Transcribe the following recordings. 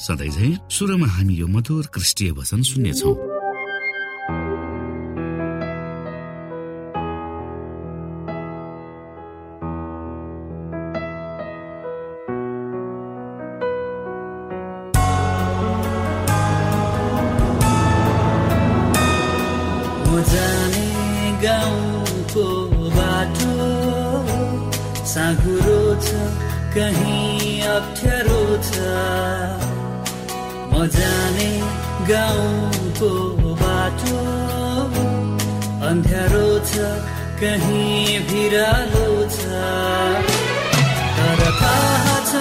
सधैँ झै सुरुमा हामी यो मधुर क्रिस्टीय भजन सुन्नेछौँ। गाउँको बाटो साँघुरो छ कहीँ अप्ठ्यारो। जाने गाउँको बाटो। अन्ध्यारो छ कहीँ भिरालो छ। तर थाहा छ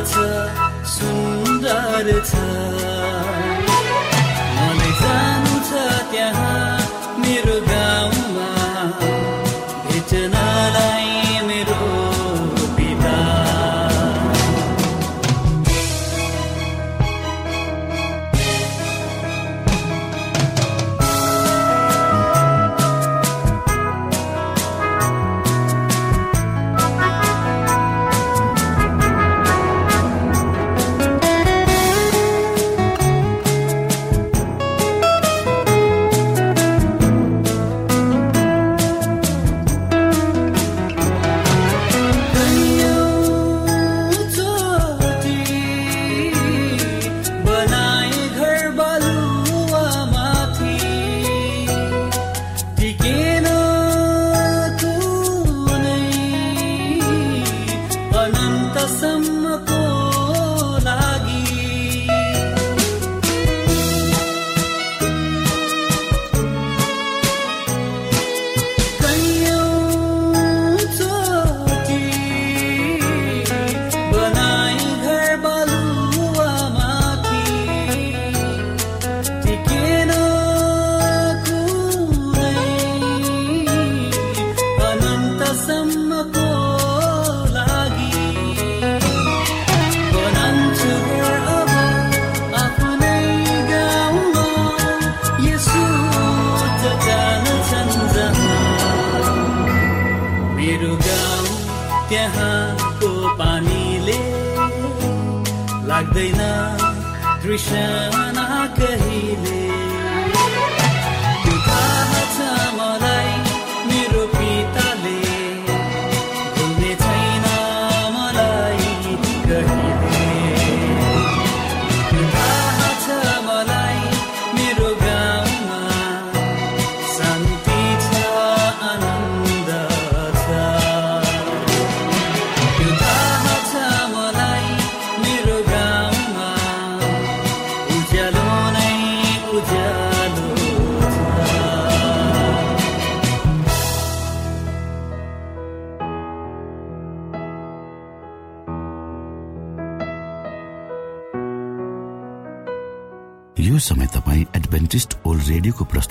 पवित्र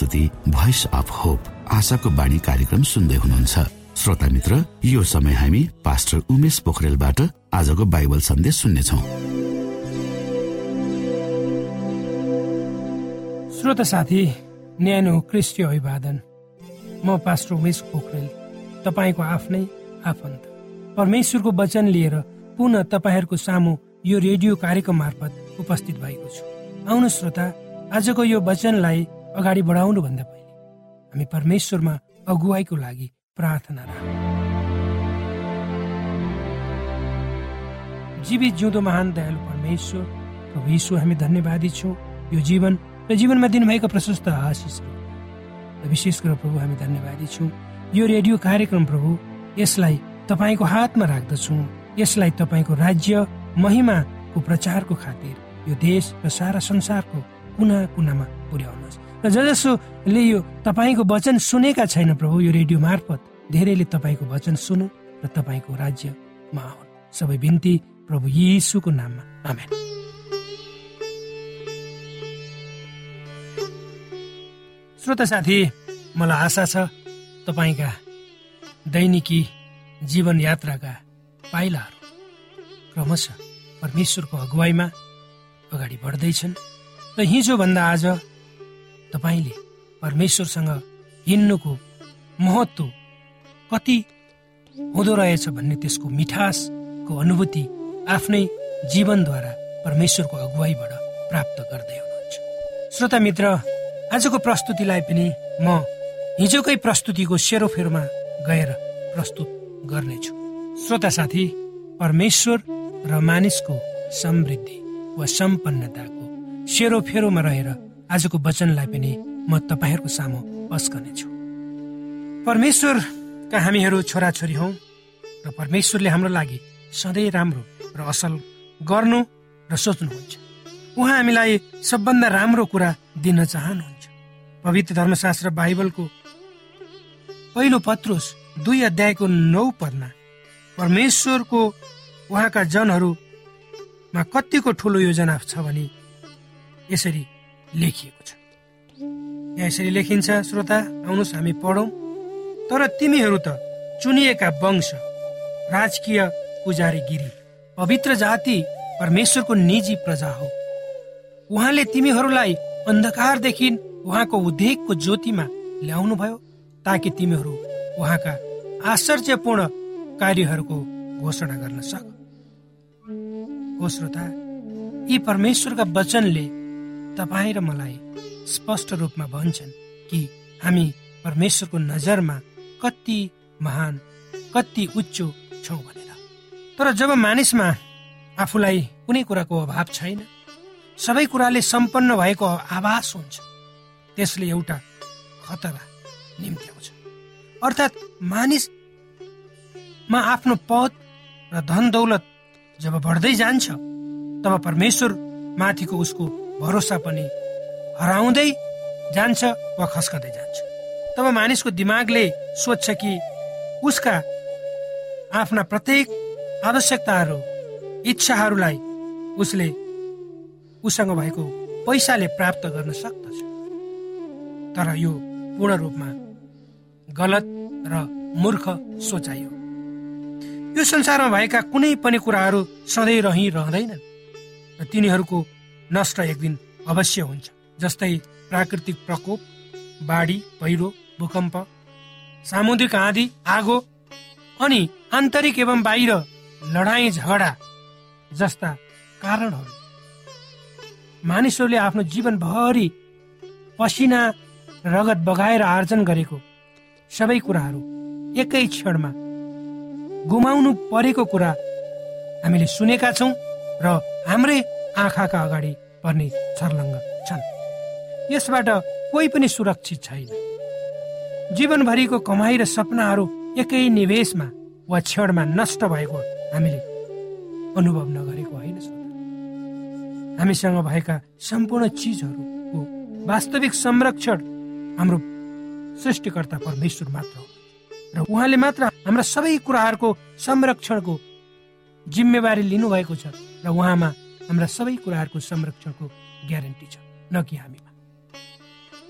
प्रस्तुति भोइस अफ होप आशाको बाणी कार्यक्रम सुन्दै हुनुहुन्छ। श्रोता मित्र यो समय हामी पास्टर उमेश पोखरेलबाट आजको बाइबल सन्देश सुन्नेछौ। श्रोता साथी न्यानो क्रिस्टीय अभिवादन। म पास्टर उमेश पोखरेल तपाईँको आफ्नै आफन्त। परमेश्वरको वचन लिएर पुनः तपाईँहरूको सामु यो रेडियो कार्यक्रम मार्फत उपस्थित भएको छु। आउनु श्रोता आजको यो वचनलाई अगाडि बढाउनुभन्दा पहिले हामी परमेश्वरमा अगुवाईको लागि प्रार्थना जीवित जिउँदो महान दयालु परमेश्वर प्रभु यीशु हामी धन्यवादी छौँ। यो जीवन र जीवनमा दिनुभएका प्रशस्त आशिषहरू र विशेष गरेर प्रभु हामी धन्यवादी छौँ। यो रेडियो कार्यक्रम प्रभु यसलाई तपाईँको हातमा राख्दछौँ। यसलाई तपाईँको राज्य महिमाको प्रचारको खातिर यो देश र सारा संसारको कुना कुनामा पुर्याउनुहोस्। र जसोले यो तपाईँको वचन सुनेका छैन प्रभु यो रेडियो मार्फत। धेरैले तपाईँको वचन सुनु र तपाईँको राज्यमा आउन्। सबै बिन्ती प्रभु यीशुको नाममा। आमेन। श्रोता साथी मलाई आशा छ तपाईँका दैनिकी जीवन यात्राका पाइलाहरू क्रमशः परमेश्वरको अगुवाईमा अगाडि बढ्दैछन्। र हिजोभन्दा आज तपाईँले परमेश्वरसँग हिँड्नुको महत्त्व कति हुँदो रहेछ भन्ने त्यसको मिठासको अनुभूति आफ्नै जीवनद्वारा परमेश्वरको अगुवाईबाट प्राप्त गर्दै हुनुहुन्छ। श्रोता मित्र आजको प्रस्तुतिलाई पनि म हिजोकै प्रस्तुतिको सेरोफेरोमा गएर प्रस्तुत गर्नेछु। श्रोता साथी परमेश्वर र मानिसको समृद्धि वा सम्पन्नताको सेरोफेरोमा रहेर आजको वचनलाई पनि म तपाईँहरूको सामु पस्कनेछु। परमेश्वरका हामीहरू छोराछोरी हौ र परमेश्वरले हाम्रो लागि सधैँ राम्रो र असल गर्नु र सोच्नुहुन्छ। उहाँ हामीलाई सबभन्दा राम्रो कुरा दिन चाहनुहुन्छ। पवित्र धर्मशास्त्र बाइबलको पहिलो पत्रुस दुई अध्यायको नौ पदमा परमेश्वरको उहाँका जनहरूमा कतिको ठुलो योजना छ भने यसरी लेखिएको छ। यहाँ यसरी लेखिन्छ श्रोता आउनुहोस् हामी पढौँ। तर तिमीहरू त चुनिएका वंश राजकीय पुजारी गिरी पवित्र जाति परमेश्वरको निजी प्रजा हो। उहाँले तिमीहरूलाई अन्धकारदेखि उहाँको उद्योगको ज्योतिमा ल्याउनु भयो ताकि तिमीहरू उहाँका आश्चर्यपूर्ण कार्यहरूको घोषणा गर्न सक। हो श्रोता यी परमेश्वरका वचनले तपाईँ र मलाई स्पष्ट रूपमा भन्छन् कि हामी परमेश्वरको नजरमा कति महान कति उच्च छौँ भनेर। तर जब मानिसमा आफूलाई कुनै कुराको अभाव छैन सबै कुराले सम्पन्न भएको आभास हुन्छ त्यसले एउटा खतरा निम्त्याउँछ। अर्थात् मानिसमा आफ्नो पद र धन दौलत जब बढ्दै जान्छ तब परमेश्वर माथिको उसको भरोसा पनि हराउँदै जान्छ वा खस्कँदै जान्छ। तब मानिसको दिमागले सोध्छ कि उसका आफ्ना प्रत्येक आवश्यकताहरू इच्छाहरूलाई उसले उसँग भएको पैसाले प्राप्त गर्न सक्दछ। तर यो पूर्ण रूपमा गलत र मूर्ख सोचाइ हो। यो संसारमा भएका कुनै पनि कुराहरू सधैँ रहिरहँदैनन् र तिनीहरूको नष्ट एक दिन अवश्य हुन्छ। जस्तै प्राकृतिक प्रकोप बाढी पहिरो भूकम्प सामुद्रिक आँधी आगो अनि आन्तरिक एवं बाहिर लडाईँ झगडा जस्ता कारणहरू। मानिसहरूले आफ्नो जीवनभरि पसिना रगत बगाएर आर्जन गरेको सबै कुराहरू एकै क्षणमा गुमाउनु परेको कुरा हामीले सुनेका छौँ र हाम्रै आँखाका अगाडि पर्ने छर्लङ्ग छन्। यसबाट कोही पनि सुरक्षित छैन। जीवनभरिको कमाई र सपनाहरू एकै निवेशमा वा क्षणमा नष्ट भएको हामीले अनुभव नगरेको होइन। हामीसँग भएका सम्पूर्ण चिजहरूको वास्तविक संरक्षण हाम्रो सृष्टिकर्ता परमेश्वर मात्र हो। र उहाँले मात्र हाम्रा सबै कुराहरूको संरक्षणको जिम्मेवारी लिनुभएको छ र उहाँमा हाम्रा सबै कुराहरूको संरक्षणको ग्यारेन्टी छ न कि हामीमा?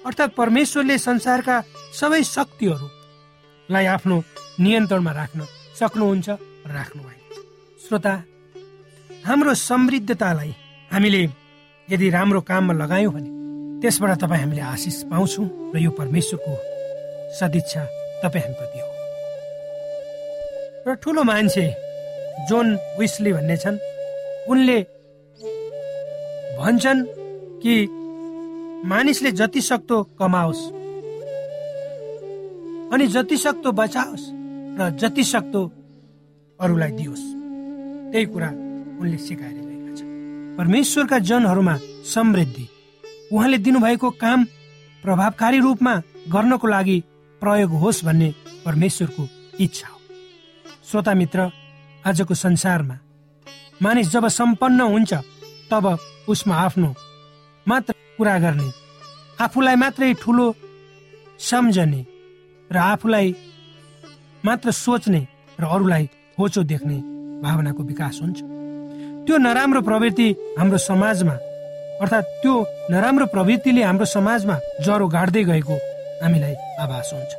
अर्थात् परमेश्वरले संसारका सबै शक्तिहरूलाई आफ्नो नियन्त्रणमा राख्न सक्नुहुन्छ राख्नु भएको छ श्रोता हाम्रो समृद्धतालाई हामीले यदि राम्रो काममा लगायौँ भने त्यसबाट तपाईँ हामीले आशिष पाउँछौँ र यो परमेश्वरको सदिच्छा तपाईँ हामीप्रति हो। र ठुलो मान्छे जोन विस्ली भन्ने छन् उनले भन्छन् कि मानिसले जति सक्दो कमाओस् अनि जति सक्दो बचाओस् र जति सक्दो अरूलाई दियोस्। त्यही कुरा उनले सिकाएर गएका छन्। परमेश्वरका जनहरूमा समृद्धि उहाँले दिनुभएको काम प्रभावकारी रूपमा गर्नको लागि प्रयोग होस् भन्ने परमेश्वरको इच्छा हो। श्रोता मित्र आजको संसारमा मानिस जब सम्पन्न हुन्छ तब उसमा आफ्नो मात्र कुरा गर्ने आफूलाई मात्रै ठुलो सम्झने र आफूलाई मात्र सोच्ने र अरूलाई होचो देख्ने भावनाको विकास हुन्छ। त्यो नराम्रो प्रवृत्ति हाम्रो समाजमा अर्थात् त्यो नराम्रो प्रवृत्तिले हाम्रो समाजमा ज्वरो गाड्दै गएको हामीलाई आभास हुन्छ।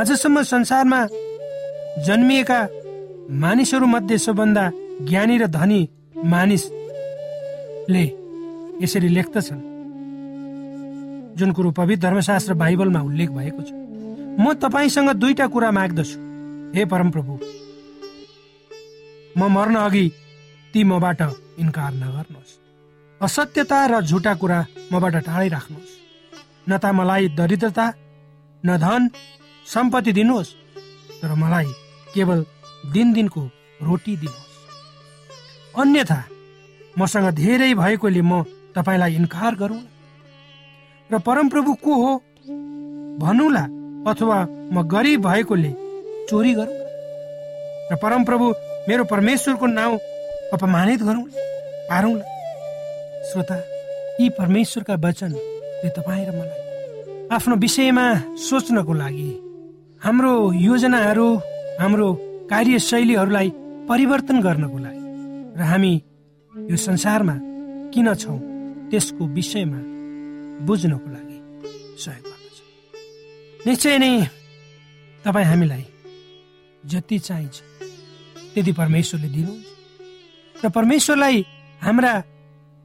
आजसम्म संसारमा जन्मिएका मानिसहरू मध्ये सबभन्दा ज्ञानी र धनी मानिसले यसरी लेख्दछन् जुन कुरो पवित्र धर्मशास्त्र बाइबलमा उल्लेख भएको छ म तपाईँसँग दुईटा कुरा माग्दछु। हे परमप्रभु म मर्न अघि ती मबाट इन्कार नगर्नुहोस्। असत्यता र झुटा कुरा मबाट टाढै राख्नुहोस् न त मलाई दरिद्रता न धन सम्पत्ति दिनुहोस् तर मलाई केवल दिन दिनको रोटी दिनुहोस्। अन्यथा मसँग धेरै भएकोले म तपाईँलाई इन्कार गरौँ र परमप्रभु को हो भनौँला अथवा म गरिब भएकोले चोरी गरौँ र परमप्रभु मेरो परमेश्वरको नाउँ अपमानित गरौँ पारौँला श्रोता यी परमेश्वरका वचनले तपाईँ र मलाई आफ्नो विषयमा सोच्नको लागि हाम्रो योजनाहरू हाम्रो कार्यशैलीहरूलाई परिवर्तन गर्नको लागि र हामी यो संसारमा किन छौँ त्यसको विषयमा बुझ्नको लागि सहयोग गर्दछ। निश्चय नै तपाईँ हामीलाई जति चाहिन्छ त्यति परमेश्वरले दिनुहुन्छ। र परमेश्वरलाई हाम्रा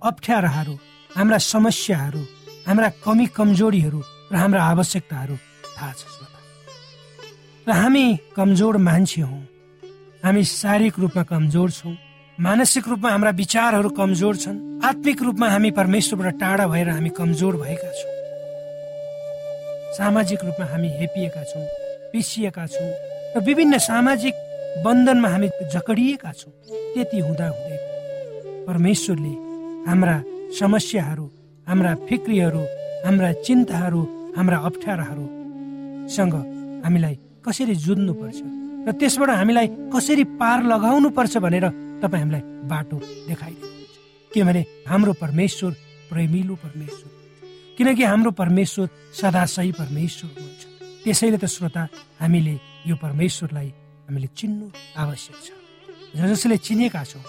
अप्ठ्याराहरू हाम्रा समस्याहरू हाम्रा कमी कमजोरीहरू र हाम्रा आवश्यकताहरू थाहा छ र हामी कमजोर मान्छे हौ। हामी शारीरिक रूपमा कमजोर छौँ। मानसिक रूपमा हाम्रा विचारहरू कमजोर छन्। आत्मिक रूपमा हामी परमेश्वरबाट टाढा भएर हामी कमजोर भएका छौँ। सामाजिक रूपमा हामी हेपिएका छौँ पिसिएका छौँ र विभिन्न सामाजिक बन्धनमा हामी जकडिएका छौँ त्यति हुँदा हुँदै परमेश्वरले हाम्रा समस्याहरू हाम्रा फिक्रीहरू हाम्रा चिन्ताहरू हाम्रा अप्ठ्याराहरूसँग हामीलाई कसरी जुझ्नुपर्छ र त्यसबाट हामीलाई कसरी पार लगाउनु पर्छ भनेर तपाईँ हामीलाई बाटो देखाइदिनुहुन्छ किनभने हाम्रो परमेश्वर प्रेमिलो परमेश्वर। किनकि हाम्रो परमेश्वर सदा सही परमेश्वर हुनुहुन्छ। त्यसैले त श्रोता हामीले यो परमेश्वरलाई हामीले चिन्नु आवश्यक छ। जसले चिनेका छौँ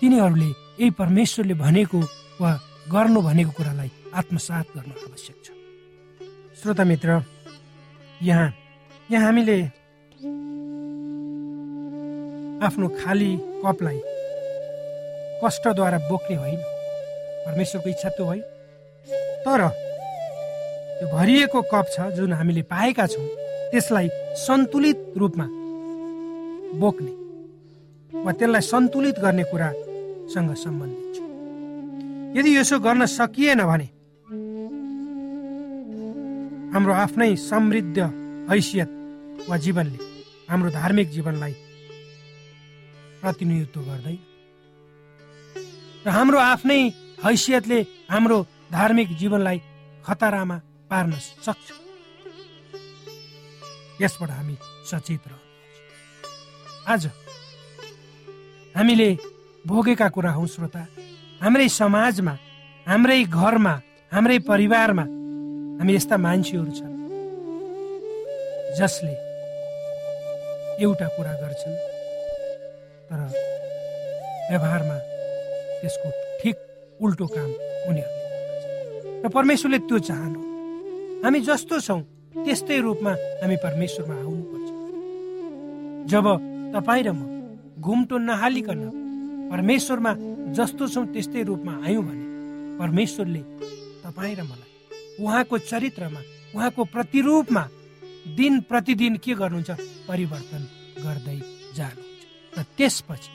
तिनीहरूले यही परमेश्वरले भनेको वा गर्नु भनेको कुरालाई आत्मसात गर्नु आवश्यक छ। श्रोता मित्र यहाँ यहाँ हामीले आफ्नो खाली कपलाई कष्टद्वारा बोक्ने होइन। परमेश्वरको इच्छा त्यो होइन तर त्यो भरिएको कप छ जुन हामीले पाएका छौँ त्यसलाई सन्तुलित रूपमा बोक्ने वा त्यसलाई सन्तुलित गर्ने कुरासँग सम्बन्धित छ। यदि यसो गर्न सकिएन भने हाम्रो आफ्नै समृद्ध हैसियत वा जीवनले हाम्रो धार्मिक जीवनलाई प्रतिनिधित्व गर्दै। र हाम्रो आफ्नै हैसियतले हाम्रो धार्मिक जीवनलाई खतरामा पार्न सक्छ। यसबाट हामी सचेत रहनुपर्छ आज हामीले भोगेका कुरा हौ श्रोता। हाम्रै समाजमा हाम्रै घरमा हाम्रै परिवारमा हामी यस्ता मान्छेहरू छन् जसले एउटा कुरा गर्छन्। तर व्यवहारमा त्यसको ठिक उल्टो काम उनीहरूले। र परमेश्वरले त्यो चाहनु। हामी जस्तो छौँ त्यस्तै रूपमा हामी परमेश्वरमा आउनुपर्छ। जब तपाईँ र म घुम्टो नहालिकन परमेश्वरमा जस्तो छौँ त्यस्तै रूपमा आयौँ भने परमेश्वरले तपाईँ र मलाई उहाँको चरित्रमा उहाँको प्रतिरूपमा दिन प्रतिदिन के गर्नुहुन्छ? परिवर्तन गर्दै जानुहुन्छ र त्यसपछि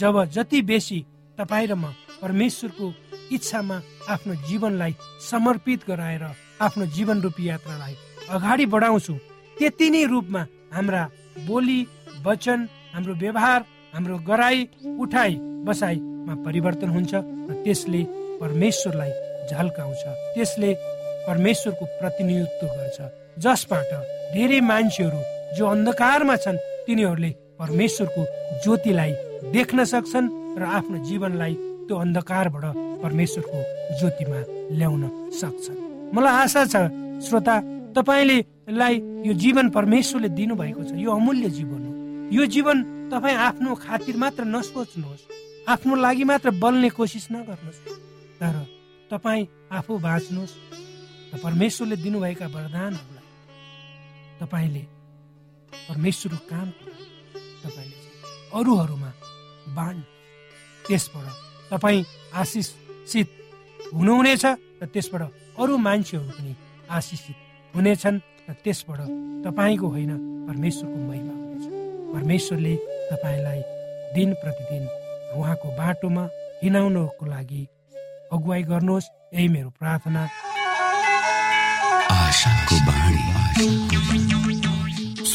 जब जति बेसी तपाईँ र म परमेश्वरको इच्छामा आफ्नो जीवनलाई समर्पित गराएर आफ्नो जीवन रूपी यात्रालाई अगाडि बढाउँछु त्यति नै रूपमा हाम्रा बोली वचन हाम्रो व्यवहार हाम्रो गराई उठाइ बसाइमा परिवर्तन हुन्छ र त्यसले परमेश्वरलाई झल्काउँछ। त्यसले परमेश्वरको प्रतिनिधित्व गर्छ। जसबाट धेरै मान्छेहरू जो अन्धकारमा छन् तिनीहरूले परमेश्वरको ज्योतिलाई देख्न सक्छन् र आफ्नो जीवनलाई त्यो अन्धकारबाट परमेश्वरको ज्योतिमा ल्याउन सक्छन्। मलाई आशा छ श्रोता तपाईँले लाई यो जीवन परमेश्वरले दिनुभएको छ। यो अमूल्य जीवन हो। यो जीवन तपाईँ आफ्नो खातिर मात्र नसोच्नुहोस्। आफ्नो लागि मात्र बल्ने कोसिस नगर्नुहोस्। तर तपाईँ आफू बाँच्नुहोस्। र परमेश्वरले दिनुभएका वरदानहरूलाई तपाईँले परमेश्वरको काम तपाईँले अरूहरूमा बाँड त्यसबाट तपाईँ आशिषित हुनुहुनेछ र त्यसबाट अरू मान्छेहरू पनि आशिषित हुनेछन् र त्यसबाट तपाईँको होइन परमेश्वरको महिमा हुनेछ। परमेश्वरले तपाईँलाई दिन प्रतिदिन उहाँको बाटोमा हिँडाउनको लागि अगुवाई गर्नुहोस्। यही मेरो प्रार्थना। आशाको बाणी।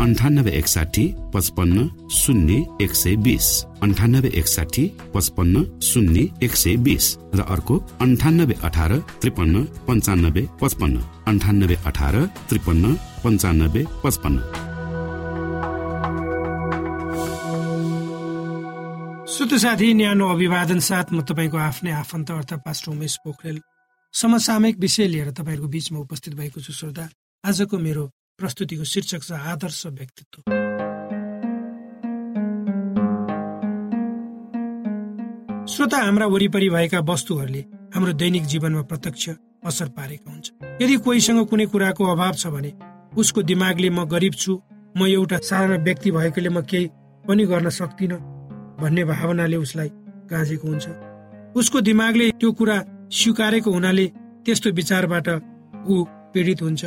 अन्ठानब्बे एकसाठी पचपन्न शून्य एक सय बिस अन्ठानब्बे एकसाठी पचपन्न शून्य एक सय बिस र अर्को अन्ठानब्बे अठार त्रिपन्न पन्चानब्बे पचपन्न. अन्ठानब्बे अठार त्रिपन्न पन्चानब्बे पचपन्न. श्रोत साथी न्यानो अभिवादन साथ म तपाईँको आफ्नै आफन्त अर्थात् पास्टर उमेश पोखरेल। समसामयिक विषय लिएर तपाईँहरूको बिचमा उपस्थित भएको छु श्रोता। आजको मेरो प्रस्तुतिको शीर्षक छ आदर्श व्यक्तित्व। श्रोता हाम्रा वरिपरि भएका वस्तुहरूले हाम्रो दैनिक जीवनमा प्रत्यक्ष असर पारेका हुन्छ यदि कोहीसँग कुनै कुराको अभाव छ भने उसको दिमागले म गरिब छु म एउटा साधारण व्यक्ति भएकोले म केही पनि गर्न सक्दिनँ भन्ने भावनाले उसलाई गाँजेको हुन्छ। उसको दिमागले त्यो कुरा स्वीकारेको हुनाले त्यस्तो विचारबाट ऊ पीडित हुन्छ।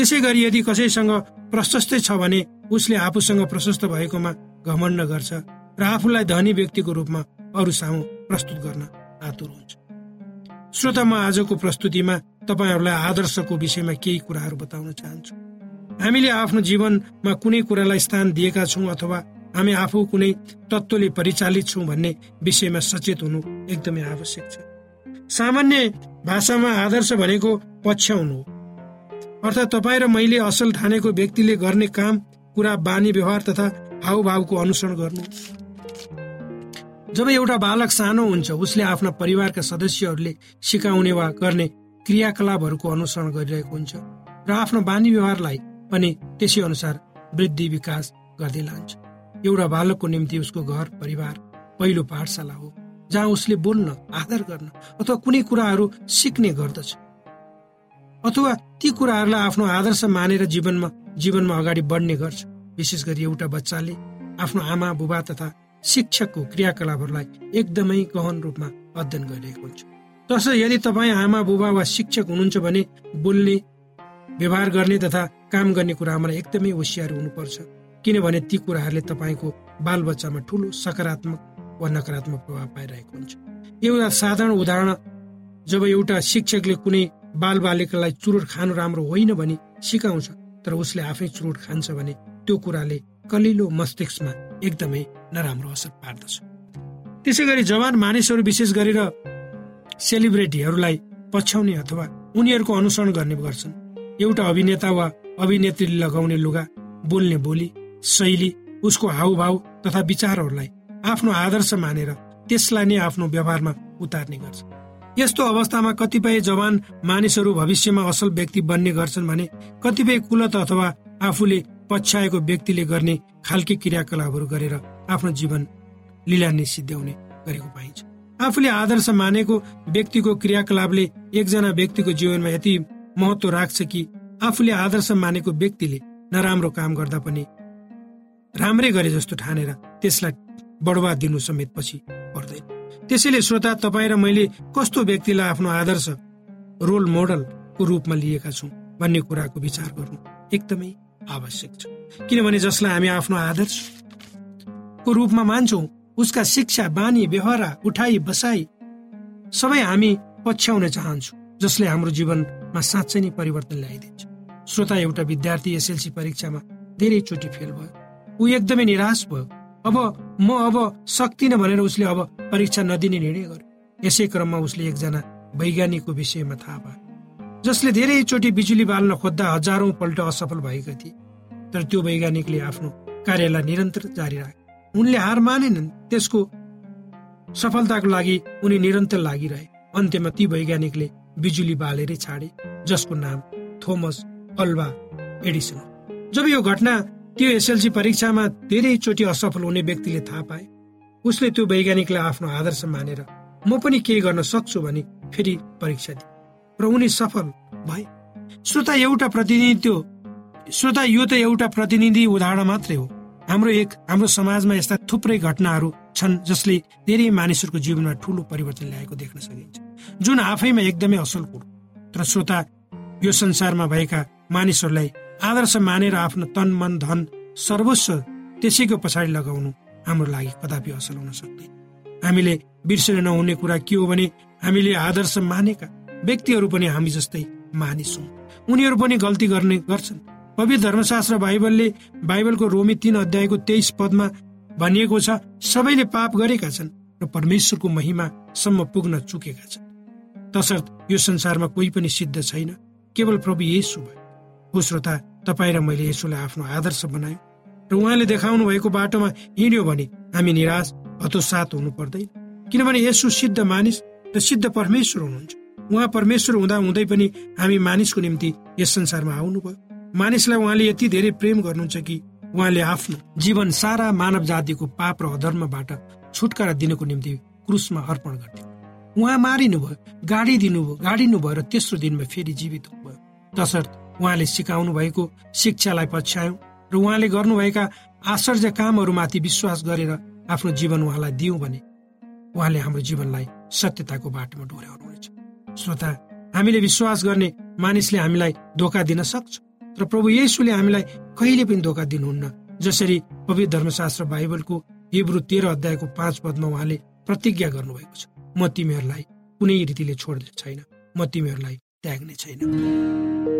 त्यसै गरी यदि कसैसँग प्रशस्तै छ भने उसले आफूसँग प्रशस्त भएकोमा घमण्ड गर्छ र आफूलाई धनी व्यक्तिको रूपमा अरू सामु प्रस्तुत गर्न आतुर हुन्छ। श्रोता म आजको प्रस्तुतिमा तपाईँहरूलाई आदर्शको विषयमा केही कुराहरू बताउन चाहन्छु। हामीले आफ्नो जीवनमा कुनै कुरालाई स्थान दिएका छौँ अथवा हामी आफू कुनै तत्त्वले परिचालित छौँ भन्ने विषयमा सचेत हुनु एकदमै आवश्यक छ। सामान्य भाषामा आदर्श भनेको पछ्याउनु हो। अर्थात् तपाईँ र मैले असल ठानेको व्यक्तिले गर्ने काम कुरा बानी व्यवहार तथा हावभावको अनुसरण गर्नु। जब एउटा बालक सानो हुन्छ उसले आफ्ना परिवारका सदस्यहरूले सिकाउने वा गर्ने क्रियाकलापहरूको अनुसरण गरिरहेको हुन्छ र आफ्नो बानी व्यवहारलाई पनि त्यसै अनुसार वृद्धि विकास गर्दै लान्छ। एउटा बालकको निम्ति उसको घर परिवार पहिलो पाठशाला हो जहाँ उसले बोल्न आदर गर्न अथवा कुनै कुराहरू सिक्ने गर्दछ। अथवा ती कुराहरूलाई आफ्नो आदर्श मानेर जीवनमा जीवनमा अगाडि बढ्ने गर्छ। विशेष गरी एउटा बच्चाले आफ्नो आमा बुबा तथा शिक्षकको क्रियाकलापहरूलाई एकदमै गहन रूपमा अध्ययन गरिरहेको हुन्छ। तसर्थ यदि तपाईँ आमा बुबा वा शिक्षक हुनुहुन्छ भने बोल्ने व्यवहार गर्ने तथा काम गर्ने कुरामा एकदमै होसियार हुनुपर्छ। किनभने ती कुराहरूले तपाईँको बालबच्चामा ठुलो सकारात्मक वा नकारात्मक प्रभाव पाइरहेको हुन्छ। एउटा साधारण उदाहरण जब एउटा शिक्षकले कुनै बाल बालिकालाई चुरोट खानु राम्रो होइन भनी सिकाउँछ तर उसले आफै चुरोट खान्छ भने त्यो कुराले कलिलो मस्तिष्कमा एकदमै नराम्रो असर पार्दछ। त्यसै गरी जवान मानिसहरू विशेष गरेर सेलिब्रेटीहरूलाई पछ्याउने अथवा उनीहरूको अनुसरण गर्ने गर्छन्। एउटा अभिनेता वा अभिनेत्रीले लगाउने लुगा बोल्ने बोली शैली उसको हाउभाउ तथा विचारहरूलाई आफ्नो आदर्श मानेर त्यसलाई नै आफ्नो व्यवहारमा उतार्ने गर्छ। यस्तो अवस्थामा कतिपय जवान मानिसहरू भविष्यमा असल व्यक्ति बन्ने गर्छन् भने कतिपय कुलत अथवा आफूले पछ्याएको व्यक्तिले गर्ने खालके क्रियाकलापहरू गरेर आफ्नो जीवन लीला सिद्ध्याउने गरेको पाइन्छ। आफूले आदर्श मानेको व्यक्तिको क्रियाकलापले एकजना व्यक्तिको जीवनमा यति महत्व राख्छ कि आफूले आदर्श मानेको व्यक्तिले नराम्रो काम गर्दा पनि राम्रै गरे जस्तो ठानेर त्यसलाई बढुवा दिनु समेत पछि पर्दैन। त्यसैले श्रोता तपाईँ र मैले कस्तो व्यक्तिलाई आफ्नो आदर्श रोल मोडलको रूपमा लिएका छौँ भन्ने कुराको विचार गर्नु एकदमै आवश्यक छ। किनभने जसलाई हामी आफ्नो आदर्शको रूपमा मान्छौँ उसका शिक्षा बानी व्यवहार उठाइ बसाई सबै हामी पछ्याउन चाहन्छौँ जसले हाम्रो जीवनमा साँच्चै नै परिवर्तन ल्याइदिन्छ। श्रोता एउटा विद्यार्थी एसएलसी परीक्षामा धेरै चोटि फेल भयो। ऊ एकदमै निराश भयो। अब म अब सक्दिनँ भनेर उसले अब परीक्षा नदिने निर्णय गर्यो। यसै क्रममा उसले एकजना वैज्ञानिकको विषयमा थाहा पायो जसले धेरैचोटि बिजुली बाल्न खोज्दा हजारौं पल्ट असफल भएका थिए। तर त्यो वैज्ञानिकले आफ्नो कार्यलाई निरन्तर जारी राखे। उनले हार मानेनन् त्यसको सफलताको लागि उनी निरन्तर लागिरहे। अन्त्यमा ती वैज्ञानिकले बिजुली बालेरै छाडे जसको नाम थोमस अल्वा एडिसन जब यो घटना त्यो एसएलसी परीक्षामा धेरैचोटि असफल हुने व्यक्तिले थाहा पाए। उसले त्यो वैज्ञानिकलाई आफ्नो आदर्श मानेर म पनि केही गर्न सक्छु भने फेरि परीक्षा दिए र उनी सफल भए। श्रोता एउटा प्रतिनिधित्व श्रोता यो त एउटा प्रतिनिधि उदाहरण मात्रै हो। हाम्रो एक हाम्रो समाजमा यस्ता थुप्रै घटनाहरू छन् जसले धेरै मानिसहरूको जीवनमा ठुलो परिवर्तन ल्याएको देख्न सकिन्छ। जुन आफैमा एकदमै असल कुरो तर श्रोता यो संसारमा भएका मानिसहरूलाई आदर्श मानेर आफ्नो तन मन धन सर्वस्व त्यसैको पछाडि लगाउनु हाम्रो लागि कदापि असल हुन सक्दैन। हामीले बिर्सेर नहुने कुरा के हो भने हामीले आदर्श मानेका व्यक्तिहरू पनि हामी जस्तै मानिस। हौ उनीहरू पनि गल्ती गर्ने गर्छन्। पवित्र धर्मशास्त्र बाइबलले बाइबलको रोमी तीन अध्यायको तेइस पदमा भनिएको छ सबैले पाप गरेका छन् र परमेश्वरको महिमासम्म पुग्न चुकेका छन्। तसर्थ यो संसारमा कोही पनि सिद्ध छैन। केवल प्रभु येसु भयो हो श्रोता तपाईँ र मैले यसोलाई आफ्नो आदर्श बनायो र उहाँले देखाउनु भएको बाटोमा हिँड्यो भने हामी निराश हतोसात हुनु पर्दैन। किनभने यसो सिद्ध मानिस र सिद्ध परमेश्वर हुनुहुन्छ। उहाँ परमेश्वर हुँदा हुँदै पनि हामी मानिसको निम्ति यस संसारमा आउनुभयो। मानिसलाई उहाँले यति धेरै प्रेम गर्नुहुन्छ कि उहाँले आफ्नो जीवन सारा मानव जातिको पाप र अधर्मबाट छुटकारा दिनको निम्ति क्रुसमा अर्पण गर्थ्यो उहाँ मारिनु भयो गाडी दिनुभयो गाडिनु भयो र तेस्रो दिनमा फेरि जीवित हुनुभयो। तसर्थ उहाँले सिकाउनु भएको शिक्षालाई पछ्यायौँ र उहाँले गर्नुभएका आश्चर्य कामहरूमाथि विश्वास गरेर आफ्नो जीवन उहाँलाई दियौँ भने उहाँले हाम्रो जीवनलाई सत्यताको बाटोमा डोर्याउनुहुनेछ। श्रोता हामीले विश्वास गर्ने मानिसले हामीलाई धोका दिन सक्छ र प्रभु येसुले हामीलाई कहिले पनि धोका दिनुहुन्न। जसरी पवित्र धर्मशास्त्र बाइबलको हिब्रू तेह्र अध्यायको पाँच पदमा उहाँले प्रतिज्ञा गर्नुभएको छ म तिमीहरूलाई कुनै रीतिले छोड्ने छैन म तिमीहरूलाई त्याग्ने छैन।